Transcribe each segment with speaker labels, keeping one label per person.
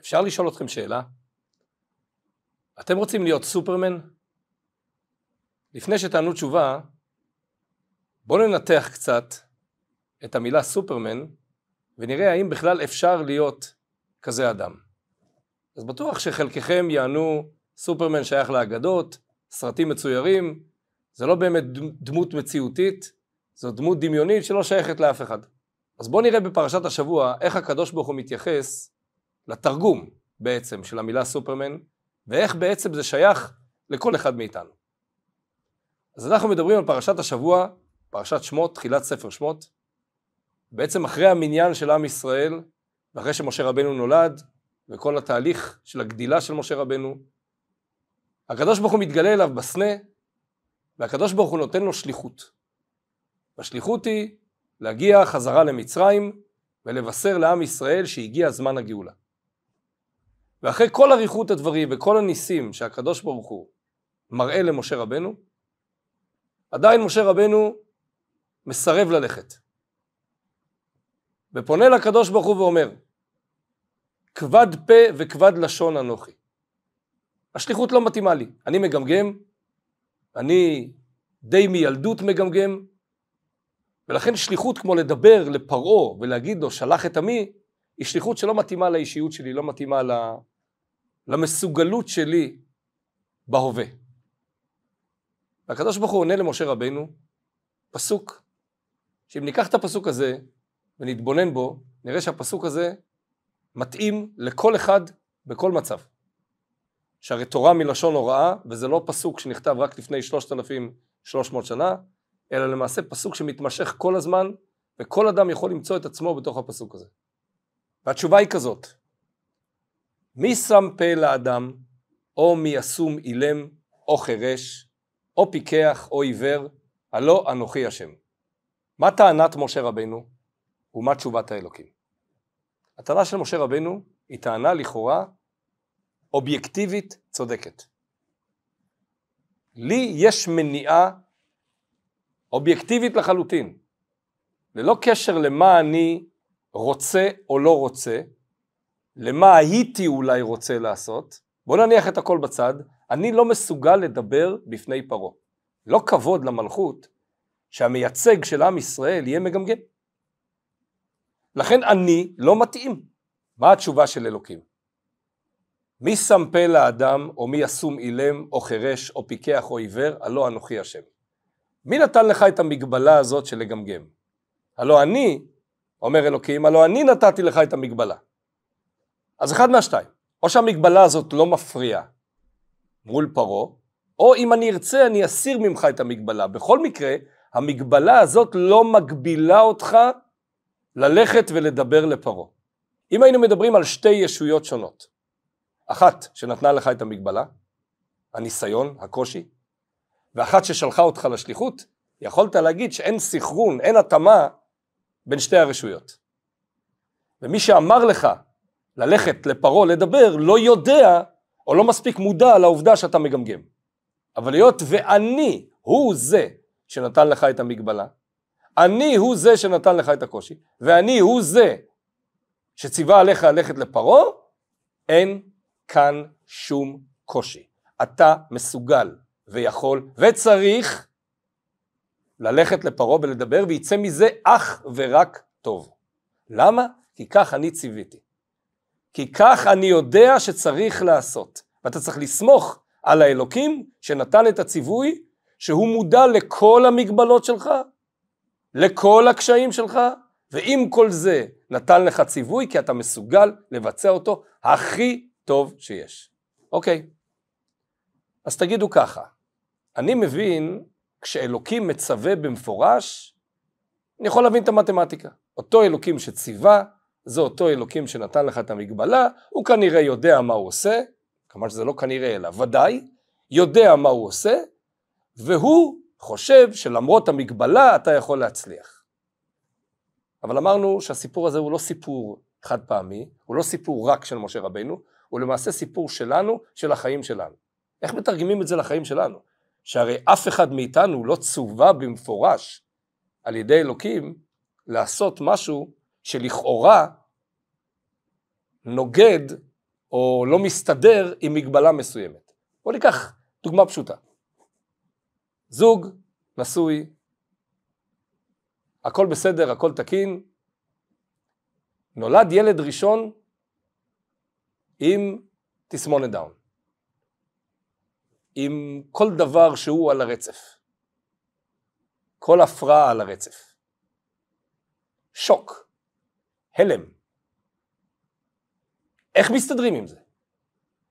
Speaker 1: אפשר לשאול אתכם שאלה? אתם רוצים להיות סופרמן? לפני שתענו תשובה, בואו ננתח קצת את המילה סופרמן ונראה האם בכלל אפשר להיות כזה אדם. אז בטוח שחלקכם יענו סופרמן שייך לאגדות, סרטים מצוירים, זה לא באמת דמות מציאותית, זו דמות דמיונית שלא שייכת לאף אחד. אז בואו נראה בפרשת השבוע איך הקדוש ברוך הוא מתייחס לתרגום בעצם של המילה סופרמן, ואיך בעצם זה שייך לכל אחד מאיתנו. אז אנחנו מדברים על פרשת השבוע, פרשת שמות, תחילת ספר שמות, בעצם אחרי המניין של עם ישראל, ואחרי שמשה רבנו נולד, וכל התהליך של הגדילה של משה רבנו, הקדוש ברוך הוא מתגלה אליו בסנה, והקדוש ברוך הוא נותן לו שליחות. והשליחות היא להגיע חזרה למצרים ולבשר לעם ישראל שהגיע זמן הגאולה. ואחרי כל אריכות הדברים וכל הניסים שהקדוש ברוך הוא מראה למשה רבנו, עדיין משה רבנו מסרב ללכת. ופונה לקדוש ברוך הוא ואומר, כבד פה וכבד לשון אנוכי. השליחות לא מתאימה לי, אני מגמגם, אני די מילדות מגמגם, ולכן שליחות כמו לדבר לפרעה ולהגיד לו שלח את עמי, היא שליחות שלא מתאימה לאישיות שלי, לא מתאימה למסוגלות שלי בהווה. והקדוש ברוך הוא עונה למשה רבנו פסוק, שאם ניקח את הפסוק הזה ונתבונן בו, נראה שהפסוק הזה מתאים לכל אחד בכל מצב. שהרי תורה מלשון הוראה, וזה לא פסוק שנכתב רק לפני 3,300 שנה, אלא למעשה פסוק שמתמשך כל הזמן, וכל אדם יכול למצוא את עצמו בתוך הפסוק הזה. והתשובה היא כזאת, מי שם פה לאדם, או מי ישום אילם, או חירש, או פיקח, או עיוור, הלא אנוכי השם. מה טענת משה רבנו, ומה תשובת האלוקים? הטענה של משה רבנו היא טענה לכאורה אובייקטיבית צודקת. לי יש מניעה אובייקטיבית לחלוטין, ללא קשר למה אני רוצה או לא רוצה, למה הייתי אולי רוצה לעשות, בוא נניח את הכל בצד, אני לא מסוגל לדבר בפני פרעה. לא כבוד למלכות שהמייצג של עם ישראל יהיה מגמגם. לכן אני לא מתאים. מה התשובה של אלוקים? מי שם פה לאדם, או מי ישום אילם, או חירש, או פיקח, או עיוור, הלא אנוכי השם. מי נתן לך את המגבלה הזאת של לגמגם? הלא אני, אומר אלוקים, הלא אני נתתי לך את המגבלה. אז אחד מהשתיים, או שהמגבלה הזאת לא מפריעה מול פרעה, או אם אני ארצה אני אסיר ממך את המגבלה. בכל מקרה, המגבלה הזאת לא מגבילה אותך ללכת ולדבר לפרעה. אם היינו מדברים על שתי ישויות שונות, אחת שנתנה לך את המגבלה, הניסיון, הקושי, ואחת ששלחה אותך לשליחות, יכולת להגיד שאין סחרון, אין התאמה בין שתי הרשויות. ומי שאמר לך ללכת לפרעה לדבר לא יודע או לא מספיק מודע לעובדה שאתה מגמגם. אבל היות ואני הוא זה שנתן לך את המגבלה, אני הוא זה שנתן לך את הקושי, ואני הוא זה שציווה עליך ללכת לפרעה, אין כאן שום קושי. אתה מסוגל ויכול וצריך ללכת לפרעה ולדבר ויצא מזה אך ורק טוב. למה? כי כך אני ציוויתי. כי כך אני יודע שצריך לעשות. ואתה צריך לסמוך על האלוקים שנתן את הציווי, שהוא מודע לכל המגבלות שלך, לכל הקשיים שלך, ועם כל זה נתן לך ציווי כי אתה מסוגל לבצע אותו הכי טוב שיש. אוקיי, אז תגידו ככה, אני מבין כשאלוקים מצווה במפורש, אני יכול להבין את המתמטיקה. אותו אלוקים שציווה, זה אותו אלוקים שנתן לך את המגבלה, הוא כנראה יודע מה הוא עושה, כמובן שזה לא כנראה אלא ודאי, יודע מה הוא עושה, והוא חושב שלמרות המגבלה אתה יכול להצליח. אבל אמרנו שהסיפור הזה הוא לא סיפור חד פעמי, הוא לא סיפור רק של משה רבנו, הוא למעשה סיפור שלנו, של החיים שלנו. איך מתרגמים את זה לחיים שלנו? שהרי אף אחד מאיתנו לא צווה במפורש על ידי אלוקים לעשות משהו שלכאורה נוגד או לא מסתדר עם מגבלה מסוימת. בואו ניקח דוגמה פשוטה. זוג, נשוי, הכל בסדר, הכל תקין, נולד ילד ראשון עם תסמונת דאון, עם כל דבר שהוא על הרצף, כל הפרעה על הרצף. שוק, הלם. איך מסתדרים עם זה?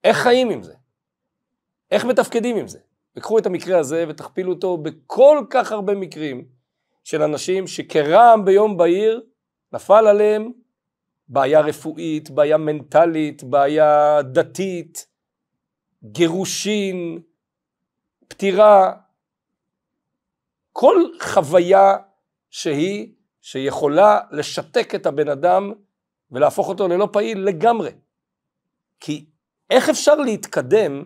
Speaker 1: איך חיים עם זה? איך מתפקדים עם זה? וקחו את המקרה הזה ותכפילו אותו בכל כך הרבה מקרים של אנשים שכרעם ביום בהיר נפל עליהם בעיה רפואית, בעיה מנטלית, בעיה דתית, גירושין, פטירה, כל חוויה שהיא שיכולה לשתק את הבן אדם ולהפוך אותו ללא פעיל לגמרי. כי איך אפשר להתקדם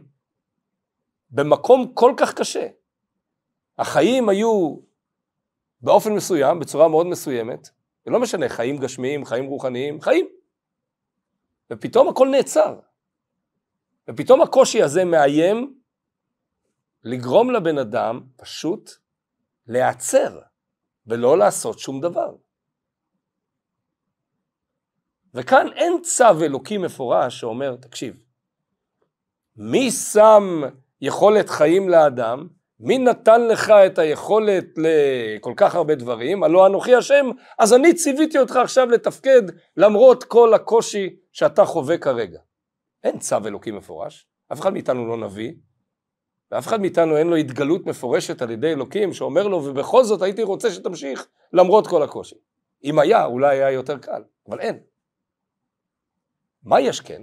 Speaker 1: במקום כל כך קשה? החיים היו באופן מסוים, בצורה מאוד מסוימת, ולא משנה, חיים גשמיים, חיים רוחניים, חיים. ופתאום הכל נעצר. ופתאום הקושי הזה מאיים לגרום לבן אדם פשוט להיעצר ולא לעשות שום דבר. וכאן אין צו אלוקי מפורש שאומר, תקשיב, מי שם יכולת חיים לאדם? מי נתן לך את היכולת לכל כך הרבה דברים? הלא אנוכי השם, אז אני ציוויתי אותך עכשיו לתפקד למרות כל הקושי שאתה חווה כרגע. אין צו אלוקי מפורש, אף אחד מאיתנו לא נביא, ואף אחד מאיתנו אין לו התגלות מפורשת על ידי אלוקים שאומר לו ובכל זאת הייתי רוצה שתמשיך למרות כל הקושי. אם היה, אולי היה יותר קל, אבל אין. מה יש כן?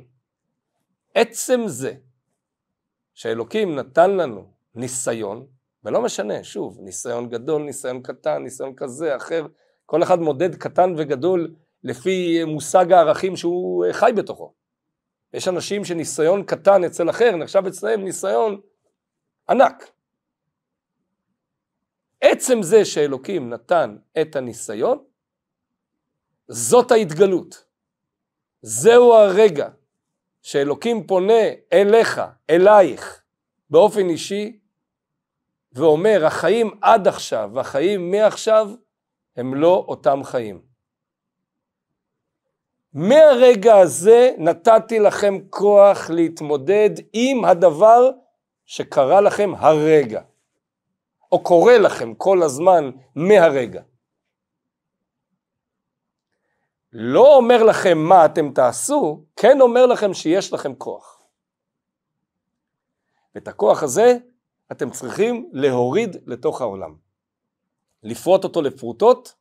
Speaker 1: עצם זה שאלוקים נתן לנו ניסיון, ולא משנה, שוב, ניסיון גדול, ניסיון קטן, ניסיון כזה, אחר, כל אחד מודד קטן וגדול לפי מושג הערכים שהוא חי בתוכו. יש אנשים שניסיון קטן אצל אחר נחשב אצלם ניסיון ענק. עצם זה שאלוקים נתן את הניסיון, זאת ההתגלות. זהו הרגע שאלוקים פונה אליך, אלייך, באופן אישי, ואומר, החיים עד עכשיו והחיים מעכשיו הם לא אותם חיים. מהרגע הזה נתתי לכם כוח להתמודד עם הדבר שקרה לכם הרגע, או קורה לכם כל הזמן מהרגע. לא אומר לכם מה אתם תעשו, כן אומר לכם שיש לכם כוח. ואת הכוח הזה אתם צריכים להוריד לתוך העולם. לפרוט אותו לפרוטות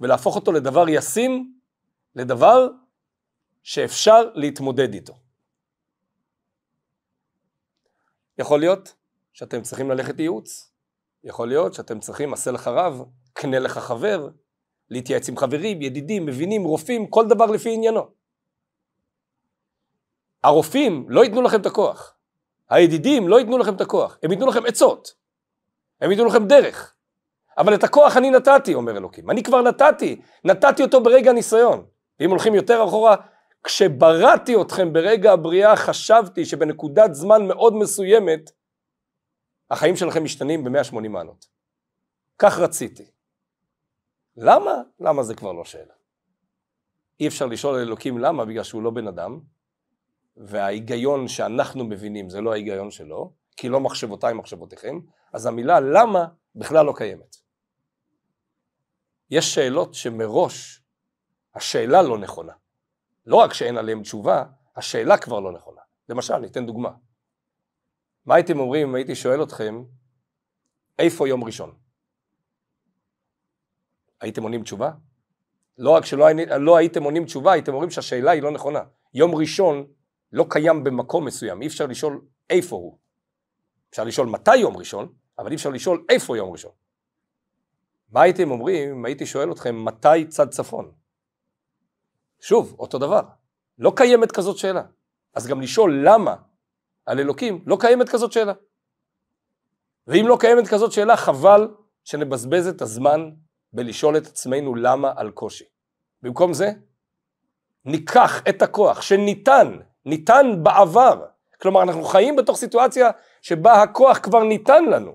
Speaker 1: ולהפוך אותו לדבר ישים, לדבר שאפשר להתמודד איתו. יכול להיות שאתם צריכים ללכת ייעוץ, יכול להיות שאתם צריכים עשה לך רב, קנה לך חבר, להתייעץ עם חברים, ידידים, מבינים, רופאים, כל דבר לפי עניינו. הרופאים לא ייתנו לכם את הכוח, הידידים לא ייתנו לכם את הכוח, הם ייתנו לכם עצות, הם ייתנו לכם דרך, אבל את הכוח אני נתתי, אומר אלוקים, אני כבר נתתי, נתתי אותו ברגע הניסיון, ואם הולכים יותר אחורה, כשבראתי אתכם ברגע הבריאה חשבתי שבנקודת זמן מאוד מסוימת החיים שלכם משתנים ב-180 מעלות. כך רציתי. למה? למה זה כבר לא שאלה. אי אפשר לשאול אלוקים למה, בגלל שהוא לא בן אדם, וההיגיון שאנחנו מבינים זה לא ההיגיון שלו, כי לא מחשבותיי מחשבותיכם, אז המילה למה בכלל לא קיימת. יש שאלות שמראש השאלה לא נכונה. לא רק שאין עליהן תשובה, השאלה כבר לא נכונה. למשל, ניתן דוגמה. מה הייתם אומרים אם הייתי שואל אתכם, איפה יום ראשון? הייתם עונים תשובה? לא רק שלא לא הייתם עונים תשובה, הייתם אומרים שהשאלה היא לא נכונה. יום ראשון לא קיים במקום מסוים, אי אפשר לשאול איפה הוא. אפשר לשאול מתי יום ראשון, אבל אי אפשר לשאול איפה יום ראשון. מה הייתם אומרים אם הייתי שואל אתכם מתי צד צפון? שוב, אותו דבר. לא קיימת כזאת שאלה. אז גם לשאול למה על אלוקים, לא קיימת כזאת שאלה. ואם לא קיימת כזאת שאלה, חבל שנבזבז את הזמן בלשאול את עצמנו למה על קושי. במקום זה, ניקח את הכוח שניתן ניתן בעבר. כלומר, אנחנו חיים בתוך סיטואציה שבה הכוח כבר ניתן לנו.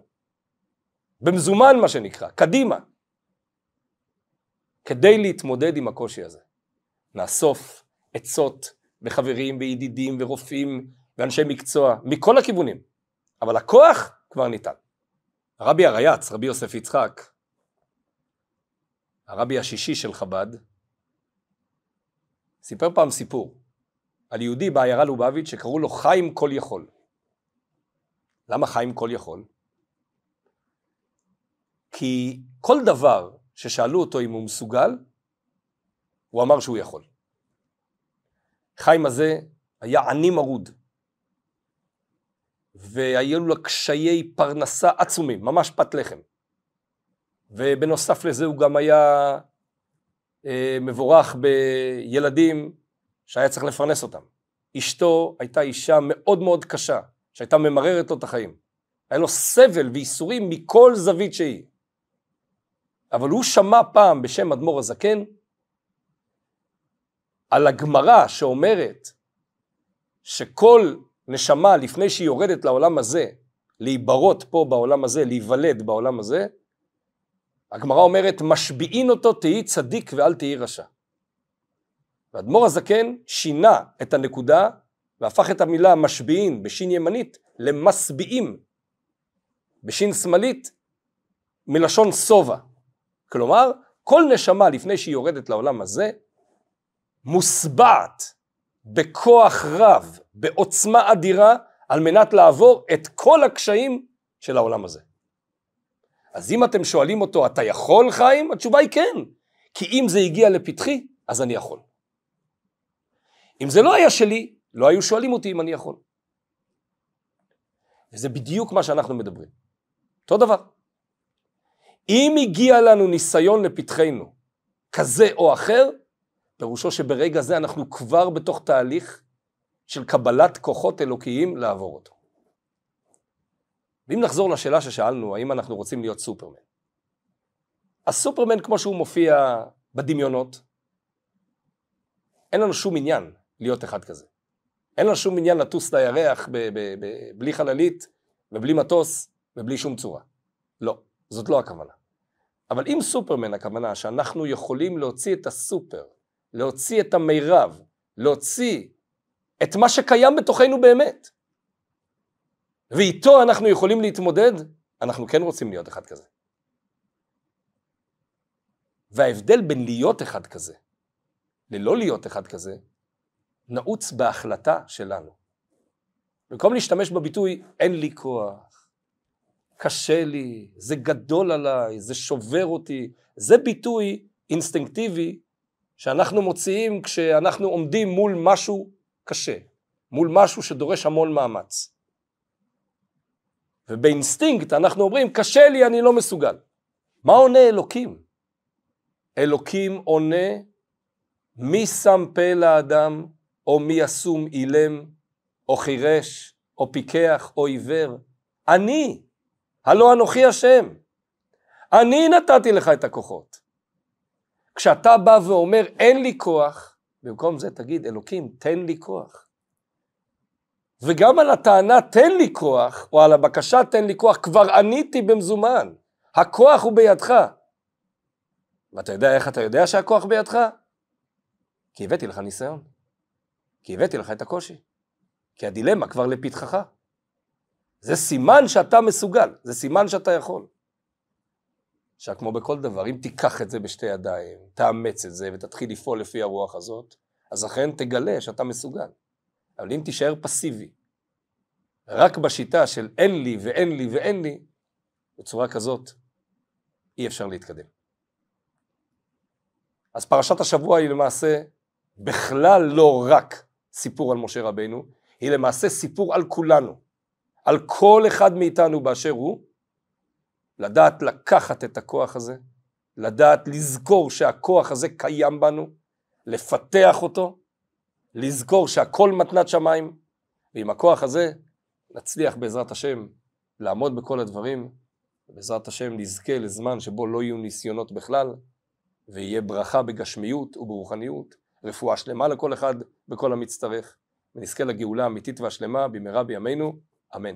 Speaker 1: במזומן מה שנקרא, קדימה. כדי להתמודד עם הקושי הזה. נאסוף עצות וחברים וידידים ורופאים ואנשי מקצוע מכל הכיוונים, אבל הכוח כבר ניתן. הרבי הרייץ, רבי יוסף יצחק, הרבי השישי של חב"ד, סיפר פעם סיפור על יהודי בעיירה לובביץ' שקראו לו חיים כל יכול. למה חיים כל יכול? כי כל דבר ששאלו אותו אם הוא מסוגל, הוא אמר שהוא יכול. חיים הזה היה עני מרוד, והיו לו קשיי פרנסה עצומים, ממש פת לחם. ובנוסף לזה הוא גם היה אה, מבורך בילדים שהיה צריך לפרנס אותם. אשתו הייתה אישה מאוד מאוד קשה, שהייתה ממררת לו את החיים. היה לו סבל וייסורים מכל זווית שהיא. אבל הוא שמע פעם בשם אדמו"ר הזקן על הגמרא שאומרת שכל נשמה לפני שהיא יורדת לעולם הזה, להיברות פה בעולם הזה, להיוולד בעולם הזה, הגמרא אומרת משביעין אותו תהי צדיק ואל תהי רשע. ואדמו"ר הזקן שינה את הנקודה והפך את המילה משביעין בשין ימנית למשביעים בשין שמאלית מלשון שובע. כלומר, כל נשמה לפני שהיא יורדת לעולם הזה, מוסבעת בכוח רב, בעוצמה אדירה, על מנת לעבור את כל הקשיים של העולם הזה. אז אם אתם שואלים אותו, אתה יכול חיים? התשובה היא כן. כי אם זה הגיע לפתחי, אז אני יכול. אם זה לא היה שלי, לא היו שואלים אותי אם אני יכול. וזה בדיוק מה שאנחנו מדברים. אותו דבר. אם הגיע לנו ניסיון לפתחנו, כזה או אחר, פירושו שברגע זה אנחנו כבר בתוך תהליך של קבלת כוחות אלוקיים לעבור אותו. ואם נחזור לשאלה ששאלנו, האם אנחנו רוצים להיות סופרמן? הסופרמן כמו שהוא מופיע בדמיונות, אין לנו שום עניין להיות אחד כזה. אין לנו שום עניין לטוס לירח ב- ב- ב- בלי חללית ובלי מטוס ובלי שום צורה. לא, זאת לא הכוונה. אבל אם סופרמן הכוונה שאנחנו יכולים להוציא את הסופר, להוציא את המירב, להוציא את מה שקיים בתוכנו באמת, ואיתו אנחנו יכולים להתמודד, אנחנו כן רוצים להיות אחד כזה. וההבדל בין להיות אחד כזה ללא להיות אחד כזה, נעוץ בהחלטה שלנו. במקום להשתמש בביטוי אין לי כוח, קשה לי, זה גדול עליי, זה שובר אותי, זה ביטוי אינסטינקטיבי שאנחנו מוציאים כשאנחנו עומדים מול משהו קשה, מול משהו שדורש המון מאמץ. ובאינסטינקט אנחנו אומרים, קשה לי, אני לא מסוגל. מה עונה אלוקים? אלוקים עונה, מי שם פה לאדם, או מי ישום אילם, או חירש, או פיקח, או עיוור? אני, הלא אנוכי השם. אני נתתי לך את הכוחות. כשאתה בא ואומר, אין לי כוח, במקום זה תגיד, אלוקים, תן לי כוח. וגם על הטענה תן לי כוח, או על הבקשה תן לי כוח, כבר עניתי במזומן. הכוח הוא בידך. ואתה יודע איך אתה יודע שהכוח בידך? כי הבאתי לך ניסיון. כי הבאתי לך את הקושי. כי הדילמה כבר לפתחך. זה סימן שאתה מסוגל, זה סימן שאתה יכול. עכשיו, כמו בכל דבר, אם תיקח את זה בשתי ידיים, תאמץ את זה ותתחיל לפעול לפי הרוח הזאת, אז אכן תגלה שאתה מסוגל. אבל אם תישאר פסיבי, רק בשיטה של אין לי ואין לי ואין לי, בצורה כזאת אי אפשר להתקדם. אז פרשת השבוע היא למעשה בכלל לא רק סיפור על משה רבינו, היא למעשה סיפור על כולנו, על כל אחד מאיתנו באשר הוא, לדעת לקחת את הכוח הזה, לדעת לזכור שהכוח הזה קיים בנו, לפתח אותו, לזכור שהכל מתנת שמיים, ועם הכוח הזה נצליח בעזרת השם לעמוד בכל הדברים, ובעזרת השם נזכה לזמן שבו לא יהיו ניסיונות בכלל, ויהיה ברכה בגשמיות וברוחניות, רפואה שלמה לכל אחד בכל המצטרך, ונזכה לגאולה האמיתית והשלמה במהרה בימינו, אמן.